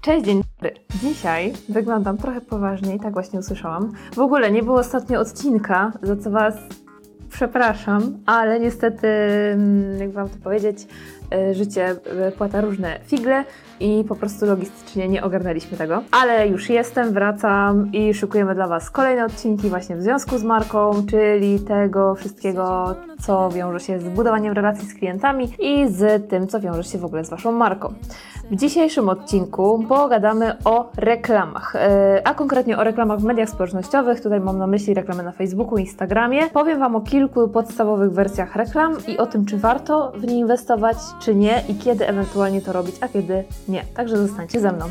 Cześć, dzień dobry. Dzisiaj wyglądam trochę poważniej, tak właśnie usłyszałam. W ogóle nie było ostatnio odcinka, za co Was przepraszam, ale niestety, mm, jak Wam to powiedzieć, życie y, płata różne figle i po prostu logistycznie nie ogarnęliśmy tego. Ale już jestem, wracam i szykujemy dla Was kolejne odcinki właśnie w związku z marką, czyli tego wszystkiego, co wiąże się z budowaniem relacji z klientami i z tym, co wiąże się w ogóle z Waszą marką. W dzisiejszym odcinku pogadamy o reklamach, e, a konkretnie o reklamach w mediach społecznościowych. Tutaj mam na myśli reklamy na Facebooku, Instagramie. Powiem Wam o kilku podstawowych wersjach reklam i o tym, czy warto w nie inwestować, czy nie i kiedy ewentualnie to robić, a kiedy nie. Także zostańcie ze mną.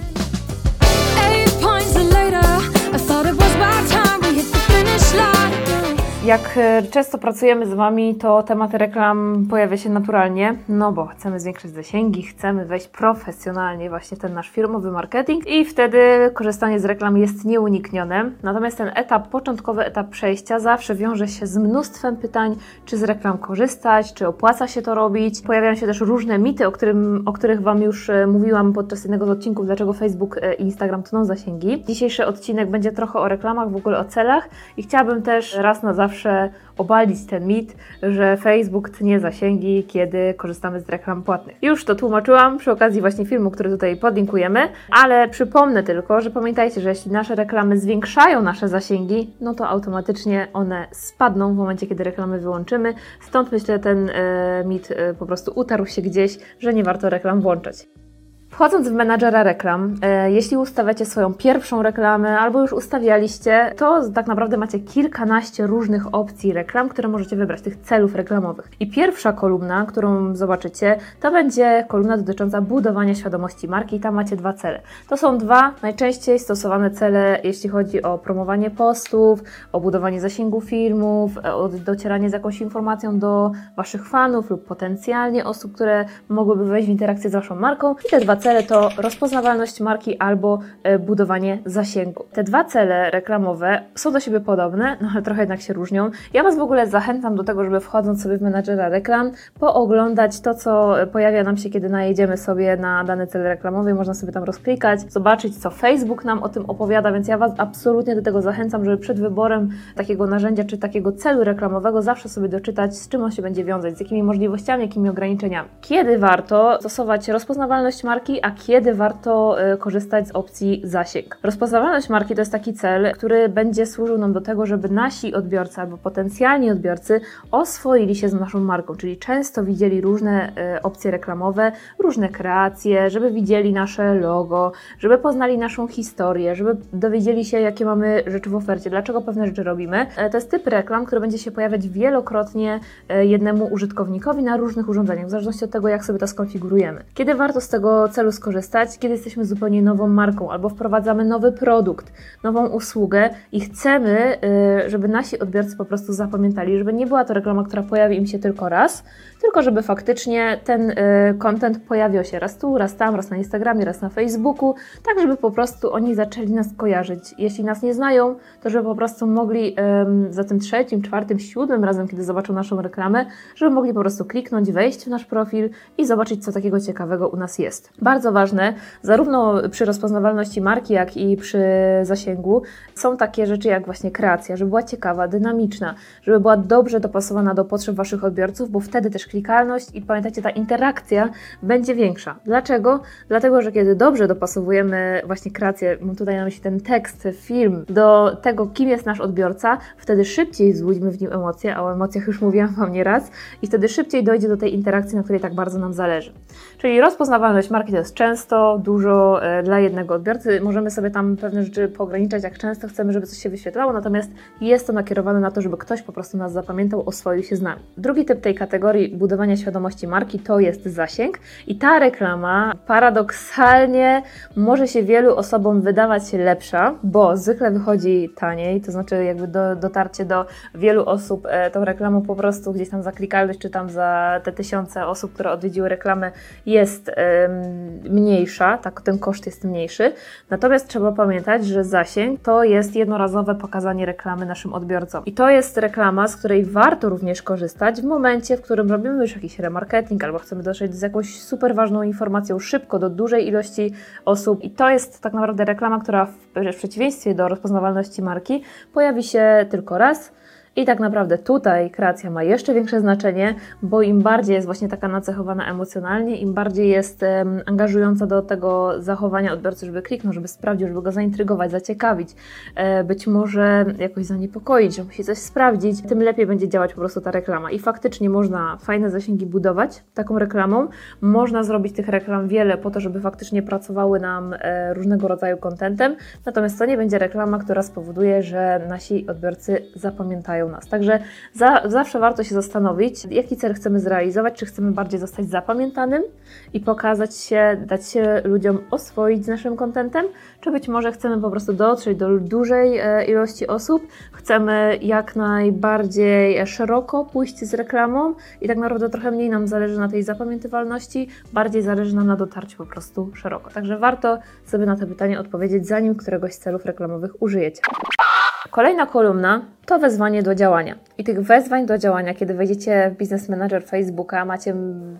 Jak e, często pracujemy z Wami, to temat reklam pojawia się naturalnie, no bo chcemy zwiększyć zasięgi, chcemy wejść profesjonalnie właśnie w ten nasz firmowy marketing i wtedy korzystanie z reklam jest nieuniknione. Natomiast ten etap, początkowy etap przejścia zawsze wiąże się z mnóstwem pytań, czy z reklam korzystać, czy opłaca się to robić. Pojawiają się też różne mity, o, którym, o których Wam już e, mówiłam podczas jednego z odcinków, dlaczego Facebook e, i Instagram tną zasięgi. Dzisiejszy odcinek będzie trochę o reklamach, w ogóle o celach i chciałabym też raz na zawsze obalić ten mit, że Facebook tnie zasięgi, kiedy korzystamy z reklam płatnych. Już to tłumaczyłam przy okazji właśnie filmu, który tutaj podlinkujemy, ale przypomnę tylko, że pamiętajcie, że jeśli nasze reklamy zwiększają nasze zasięgi, no to automatycznie one spadną w momencie, kiedy reklamy wyłączymy. Stąd myślę, ten e, mit e, po prostu utarł się gdzieś, że nie warto reklam włączać. Wchodząc w menadżera reklam, e, jeśli ustawiacie swoją pierwszą reklamę albo już ustawialiście, to tak naprawdę macie kilkanaście różnych opcji reklam, które możecie wybrać, tych celów reklamowych. I pierwsza kolumna, którą zobaczycie, to będzie kolumna dotycząca budowania świadomości marki i tam macie dwa cele. To są dwa najczęściej stosowane cele, jeśli chodzi o promowanie postów, o budowanie zasięgu filmów, e, o docieranie z jakąś informacją do Waszych fanów lub potencjalnie osób, które mogłyby wejść w interakcję z Waszą marką. I te dwa cele to rozpoznawalność marki albo e, budowanie zasięgu. Te dwa cele reklamowe są do siebie podobne, no ale trochę jednak się różnią. Ja Was w ogóle zachęcam do tego, żeby wchodząc sobie w menadżera reklam, pooglądać to, co pojawia nam się, kiedy najedziemy sobie na dany cel reklamowy, można sobie tam rozklikać, zobaczyć, co Facebook nam o tym opowiada, więc ja Was absolutnie do tego zachęcam, żeby przed wyborem takiego narzędzia czy takiego celu reklamowego zawsze sobie doczytać, z czym on się będzie wiązać, z jakimi możliwościami, jakimi ograniczeniami. Kiedy warto stosować rozpoznawalność marki, a kiedy warto y, korzystać z opcji zasięg. Rozpoznawalność marki to jest taki cel, który będzie służył nam do tego, żeby nasi odbiorcy albo potencjalni odbiorcy oswoili się z naszą marką, czyli często widzieli różne y, opcje reklamowe, różne kreacje, żeby widzieli nasze logo, żeby poznali naszą historię, żeby dowiedzieli się, jakie mamy rzeczy w ofercie, dlaczego pewne rzeczy robimy. E, To jest typ reklam, który będzie się pojawiać wielokrotnie e, jednemu użytkownikowi na różnych urządzeniach, w zależności od tego, jak sobie to skonfigurujemy. Kiedy warto z tego celu skorzystać? Kiedy jesteśmy zupełnie nową marką albo wprowadzamy nowy produkt, nową usługę i chcemy, y, żeby nasi odbiorcy po prostu zapamiętali, żeby nie była to reklama, która pojawi im się tylko raz, tylko żeby faktycznie ten y, content pojawiał się raz tu, raz tam, raz na Instagramie, raz na Facebooku, tak żeby po prostu oni zaczęli nas kojarzyć. Jeśli nas nie znają, to żeby po prostu mogli za tym trzecim, czwartym, siódmym razem, kiedy zobaczą naszą reklamę, żeby mogli po prostu kliknąć, wejść w nasz profil i zobaczyć, co takiego ciekawego u nas jest. Bardzo ważne, zarówno przy rozpoznawalności marki, jak i przy zasięgu, są takie rzeczy jak właśnie kreacja, żeby była ciekawa, dynamiczna, żeby była dobrze dopasowana do potrzeb Waszych odbiorców, bo wtedy też klikalność i pamiętajcie, ta interakcja będzie większa. Dlaczego? Dlatego, że kiedy dobrze dopasowujemy właśnie kreację, mam tutaj na myśli ten tekst, film, do tego, kim jest nasz odbiorca, wtedy szybciej wzbudźmy w nim emocje, a o emocjach już mówiłam Wam nieraz, i wtedy szybciej dojdzie do tej interakcji, na której tak bardzo nam zależy. Czyli rozpoznawalność marki jest często, dużo e, dla jednego odbiorcy. Możemy sobie tam pewne rzeczy poograniczać, jak często chcemy, żeby coś się wyświetlało, natomiast jest to nakierowane na to, żeby ktoś po prostu nas zapamiętał, oswoił się z nami. Drugi typ tej kategorii budowania świadomości marki to jest zasięg i ta reklama paradoksalnie może się wielu osobom wydawać lepsza, bo zwykle wychodzi taniej, to znaczy jakby do, dotarcie do wielu osób e, tą reklamą po prostu gdzieś tam za klikalność, czy tam za te tysiące osób, które odwiedziły reklamę jest em, mniejsza, tak ten koszt jest mniejszy. Natomiast trzeba pamiętać, że zasięg to jest jednorazowe pokazanie reklamy naszym odbiorcom. I to jest reklama, z której warto również korzystać w momencie, w którym robimy już jakiś remarketing albo chcemy dotrzeć z jakąś super ważną informacją szybko do dużej ilości osób. I to jest tak naprawdę reklama, która w przeciwieństwie do rozpoznawalności marki pojawi się tylko raz i tak naprawdę tutaj kreacja ma jeszcze większe znaczenie, bo im bardziej jest właśnie taka nacechowana emocjonalnie, im bardziej jest um, angażująca do tego zachowania odbiorcy, żeby kliknął, żeby sprawdził, żeby go zaintrygować, zaciekawić, e, być może jakoś zaniepokoić, że musi coś sprawdzić, tym lepiej będzie działać po prostu ta reklama. I faktycznie można fajne zasięgi budować taką reklamą. Można zrobić tych reklam wiele po to, żeby faktycznie pracowały nam e, różnego rodzaju kontentem, natomiast to nie będzie reklama, która spowoduje, że nasi odbiorcy zapamiętają nas. Także za, zawsze warto się zastanowić, jaki cel chcemy zrealizować, czy chcemy bardziej zostać zapamiętanym i pokazać się, dać się ludziom oswoić z naszym kontentem, czy być może chcemy po prostu dotrzeć do dużej e, ilości osób, chcemy jak najbardziej szeroko pójść z reklamą i tak naprawdę trochę mniej nam zależy na tej zapamiętywalności, bardziej zależy nam na dotarciu po prostu szeroko. Także warto sobie na to pytanie odpowiedzieć, zanim któregoś z celów reklamowych użyjecie. Kolejna kolumna to wezwanie do działania. I tych wezwań do działania, kiedy wejdziecie w Business Manager Facebooka, macie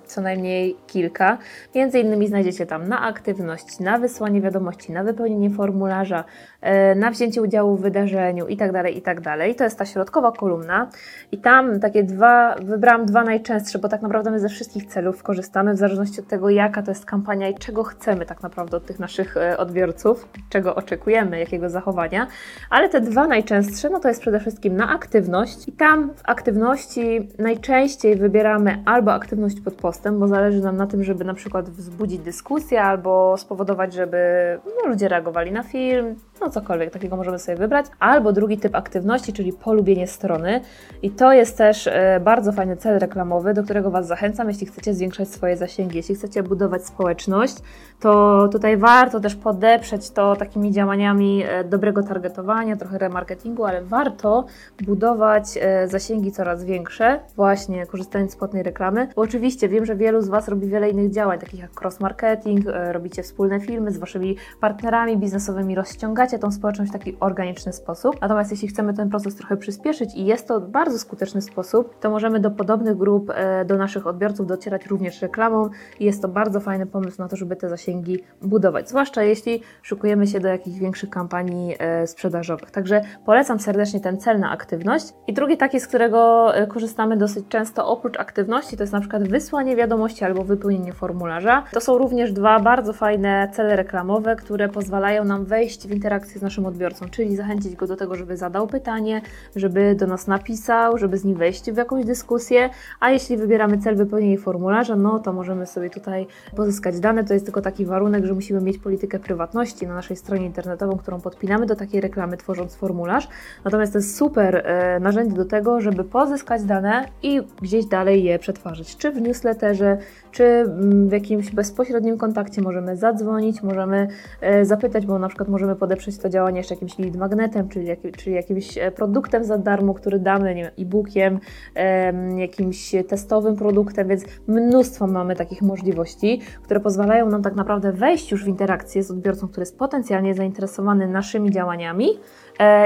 co najmniej kilka. Między innymi znajdziecie tam na aktywność, na wysłanie wiadomości, na wypełnienie formularza, e, na wzięcie udziału w wydarzeniu itd., tak itd. Tak to jest ta środkowa kolumna. I tam takie dwa, wybrałam dwa najczęstsze, bo tak naprawdę my ze wszystkich celów korzystamy, w zależności od tego, jaka to jest kampania i czego chcemy tak naprawdę od tych naszych e, odbiorców, czego oczekujemy, jakiego zachowania. Ale te dwa najczęstsze, no to jest przede wszystkim na aktywność i tam w aktywności najczęściej wybieramy albo aktywność pod postem, bo zależy nam na tym, żeby na przykład wzbudzić dyskusję albo spowodować, żeby no, ludzie reagowali na film, no cokolwiek takiego możemy sobie wybrać, albo drugi typ aktywności, czyli polubienie strony. I to jest też e, bardzo fajny cel reklamowy, do którego Was zachęcam, jeśli chcecie zwiększać swoje zasięgi, jeśli chcecie budować społeczność, to tutaj warto też podeprzeć to takimi działaniami e, dobrego targetowania, trochę remarketingu, ale warto budować e, zasięgi coraz większe, właśnie korzystając z płatnej reklamy, bo oczywiście wiem, że wielu z Was robi wiele innych działań, takich jak cross-marketing, robicie wspólne filmy z Waszymi partnerami biznesowymi, rozciągacie tą społeczność w taki organiczny sposób. Natomiast jeśli chcemy ten proces trochę przyspieszyć i jest to bardzo skuteczny sposób, to możemy do podobnych grup, e, do naszych odbiorców docierać również reklamą jest to bardzo fajny pomysł na to, żeby te zasięgi budować, zwłaszcza jeśli szukujemy się do jakichś większych kampanii e, sprzedażowych. Także polecam serdecznie ten cel na aktywność. I drugi taki, z którego e, korzystamy dosyć często oprócz aktywności, to jest na przykład wysłanie wiadomości albo wypełnienie formularza. To są również dwa bardzo fajne cele reklamowe, które pozwalają nam wejść w interakcję interakcję z naszym odbiorcą, czyli zachęcić go do tego, żeby zadał pytanie, żeby do nas napisał, żeby z nim wejść w jakąś dyskusję, a jeśli wybieramy cel wypełnienia formularza, no to możemy sobie tutaj pozyskać dane. To jest tylko taki warunek, że musimy mieć politykę prywatności na naszej stronie internetową, którą podpinamy do takiej reklamy, tworząc formularz. Natomiast to jest super e, narzędzie do tego, żeby pozyskać dane i gdzieś dalej je przetwarzać, czy w newsletterze, czy mm, w jakimś bezpośrednim kontakcie możemy zadzwonić, możemy e, zapytać, bo na przykład możemy podeprzeć to działanie jeszcze jakimś lead magnetem, czyli, czyli jakimś e, produktem za darmo, który damy, nie wiem, e-bookiem, jakimś testowym produktem, więc mnóstwo mamy takich możliwości, które pozwalają nam tak naprawdę wejść już w interakcję z odbiorcą, który jest potencjalnie zainteresowany naszymi działaniami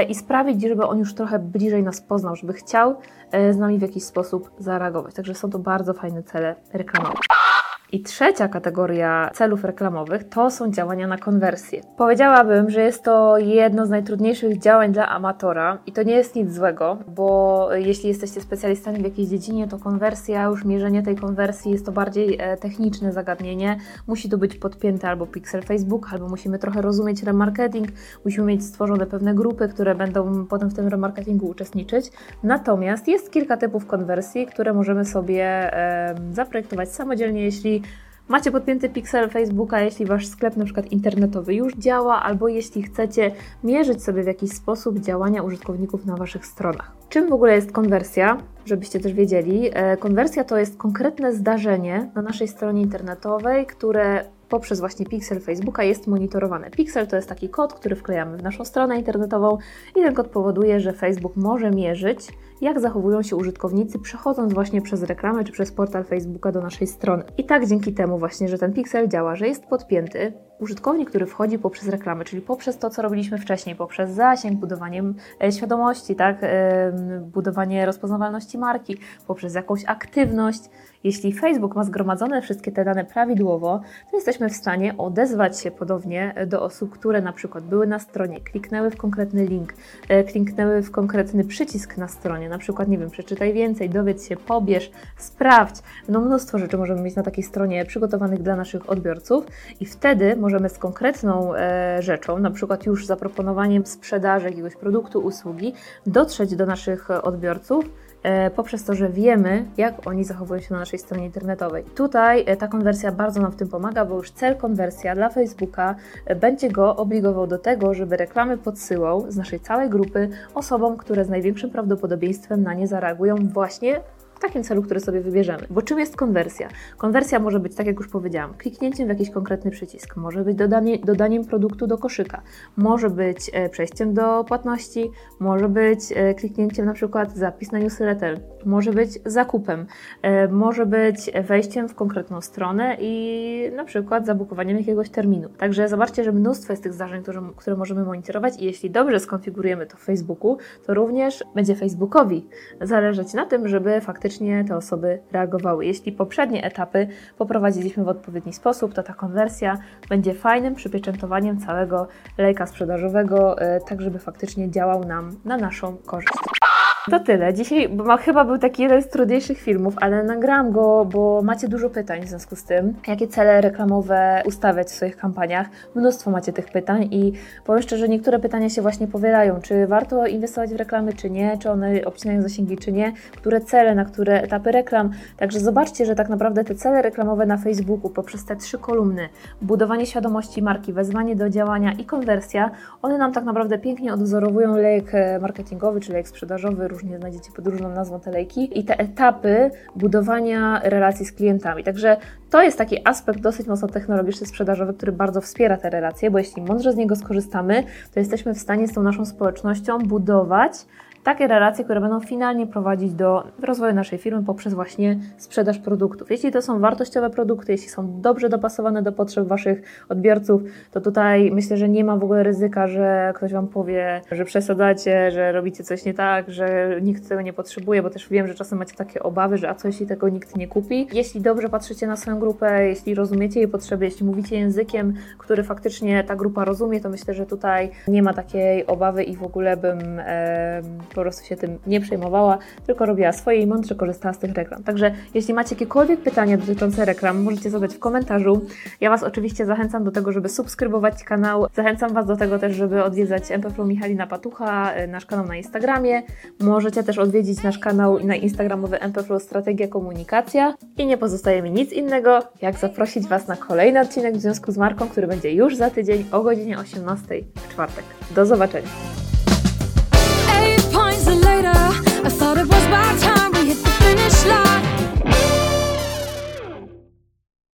i sprawić, żeby on już trochę bliżej nas poznał, żeby chciał z nami w jakiś sposób zareagować. Także są to bardzo fajne cele reklamowe. I trzecia kategoria celów reklamowych to są działania na konwersję. Powiedziałabym, że jest to jedno z najtrudniejszych działań dla amatora i to nie jest nic złego, bo jeśli jesteście specjalistami w jakiejś dziedzinie, to konwersja, już mierzenie tej konwersji jest to bardziej e, techniczne zagadnienie. Musi to być podpięte albo pixel Facebook, albo musimy trochę rozumieć remarketing, musimy mieć stworzone pewne grupy, które będą potem w tym remarketingu uczestniczyć. Natomiast jest kilka typów konwersji, które możemy sobie zaprojektować samodzielnie, jeśli Macie podpięty pixel Facebooka, jeśli wasz sklep na przykład internetowy już działa, albo jeśli chcecie mierzyć sobie w jakiś sposób działania użytkowników na waszych stronach. Czym w ogóle jest konwersja? Żebyście też wiedzieli. E, konwersja to jest konkretne zdarzenie na naszej stronie internetowej, które poprzez właśnie Pixel Facebooka jest monitorowane. Pixel to jest taki kod, który wklejamy w naszą stronę internetową i ten kod powoduje, że Facebook może mierzyć, jak zachowują się użytkownicy przechodząc właśnie przez reklamę czy przez portal Facebooka do naszej strony. I tak dzięki temu właśnie, że ten Pixel działa, że jest podpięty, użytkownik, który wchodzi poprzez reklamę, czyli poprzez to, co robiliśmy wcześniej, poprzez zasięg, budowanie e, świadomości, tak, budowanie rozpoznawalności marki, poprzez jakąś aktywność, jeśli Facebook ma zgromadzone wszystkie te dane prawidłowo, to jesteśmy w stanie odezwać się podobnie do osób, które na przykład były na stronie, kliknęły w konkretny link, e, kliknęły w konkretny przycisk na stronie, na przykład, nie wiem, przeczytaj więcej, dowiedz się, pobierz, sprawdź. No mnóstwo rzeczy możemy mieć na takiej stronie przygotowanych dla naszych odbiorców i wtedy możemy z konkretną e, rzeczą, na przykład już zaproponowaniem sprzedaży jakiegoś produktu, usługi, dotrzeć do naszych odbiorców poprzez to, że wiemy, jak oni zachowują się na naszej stronie internetowej. Tutaj e, ta konwersja bardzo nam w tym pomaga, bo już cel konwersja dla Facebooka e, będzie go obligował do tego, żeby reklamy podsyłał z naszej całej grupy osobom, które z największym prawdopodobieństwem na nie zareagują właśnie w takim celu, który sobie wybierzemy. Bo czym jest konwersja? Konwersja może być, tak jak już powiedziałam, kliknięciem w jakiś konkretny przycisk, może być dodanie, dodaniem produktu do koszyka, może być e, przejściem do płatności, może być e, kliknięciem na przykład zapis na newsletter, może być zakupem, e, może być wejściem w konkretną stronę i na przykład zabukowaniem jakiegoś terminu. Także zobaczcie, że mnóstwo jest tych zdarzeń, które, które możemy monitorować i jeśli dobrze skonfigurujemy to w Facebooku, to również będzie Facebookowi zależeć na tym, żeby faktycznie faktycznie te osoby reagowały. Jeśli poprzednie etapy poprowadziliśmy w odpowiedni sposób, to ta konwersja będzie fajnym przypieczętowaniem całego lejka sprzedażowego, e, tak żeby faktycznie działał nam na naszą korzyść. To tyle. Dzisiaj bo chyba był taki jeden z trudniejszych filmów, ale nagram go, bo macie dużo pytań w związku z tym, jakie cele reklamowe ustawiać w swoich kampaniach. Mnóstwo macie tych pytań i powiem szczerze, niektóre pytania się właśnie powielają, czy warto inwestować w reklamy, czy nie, czy one obcinają zasięgi, czy nie, które cele, na które etapy reklam. Także zobaczcie, że tak naprawdę te cele reklamowe na Facebooku poprzez te trzy kolumny, budowanie świadomości marki, wezwanie do działania i konwersja, one nam tak naprawdę pięknie odwzorowują lejek e, marketingowy, czy lejek sprzedażowy, różnie znajdziecie pod różną nazwą te lejki i te etapy budowania relacji z klientami. Także to jest taki aspekt dosyć mocno technologiczny, sprzedażowy, który bardzo wspiera te relacje, bo jeśli mądrze z niego skorzystamy, to jesteśmy w stanie z tą naszą społecznością budować takie relacje, które będą finalnie prowadzić do rozwoju naszej firmy poprzez właśnie sprzedaż produktów. Jeśli to są wartościowe produkty, jeśli są dobrze dopasowane do potrzeb Waszych odbiorców, to tutaj myślę, że nie ma w ogóle ryzyka, że ktoś Wam powie, że przesadzacie, że robicie coś nie tak, że nikt tego nie potrzebuje, bo też wiem, że czasem macie takie obawy, że a co jeśli tego nikt nie kupi. Jeśli dobrze patrzycie na swoją grupę, jeśli rozumiecie jej potrzeby, jeśli mówicie językiem, który faktycznie ta grupa rozumie, to myślę, że tutaj nie ma takiej obawy i w ogóle bym po prostu się tym nie przejmowała, tylko robiła swoje i mądrze korzystała z tych reklam. Także jeśli macie jakiekolwiek pytania dotyczące reklam, możecie zadać w komentarzu. Ja Was oczywiście zachęcam do tego, żeby subskrybować kanał. Zachęcam Was do tego też, żeby odwiedzać MPFlu Michalina Patucha, e, nasz kanał na Instagramie. Możecie też odwiedzić nasz kanał na Instagramowy MPFlu Strategia Komunikacja. I nie pozostaje mi nic innego, jak zaprosić Was na kolejny odcinek w związku z marką, który będzie już za tydzień o godzinie 18 w czwartek. Do zobaczenia! I thought it was my time we hit the finish line.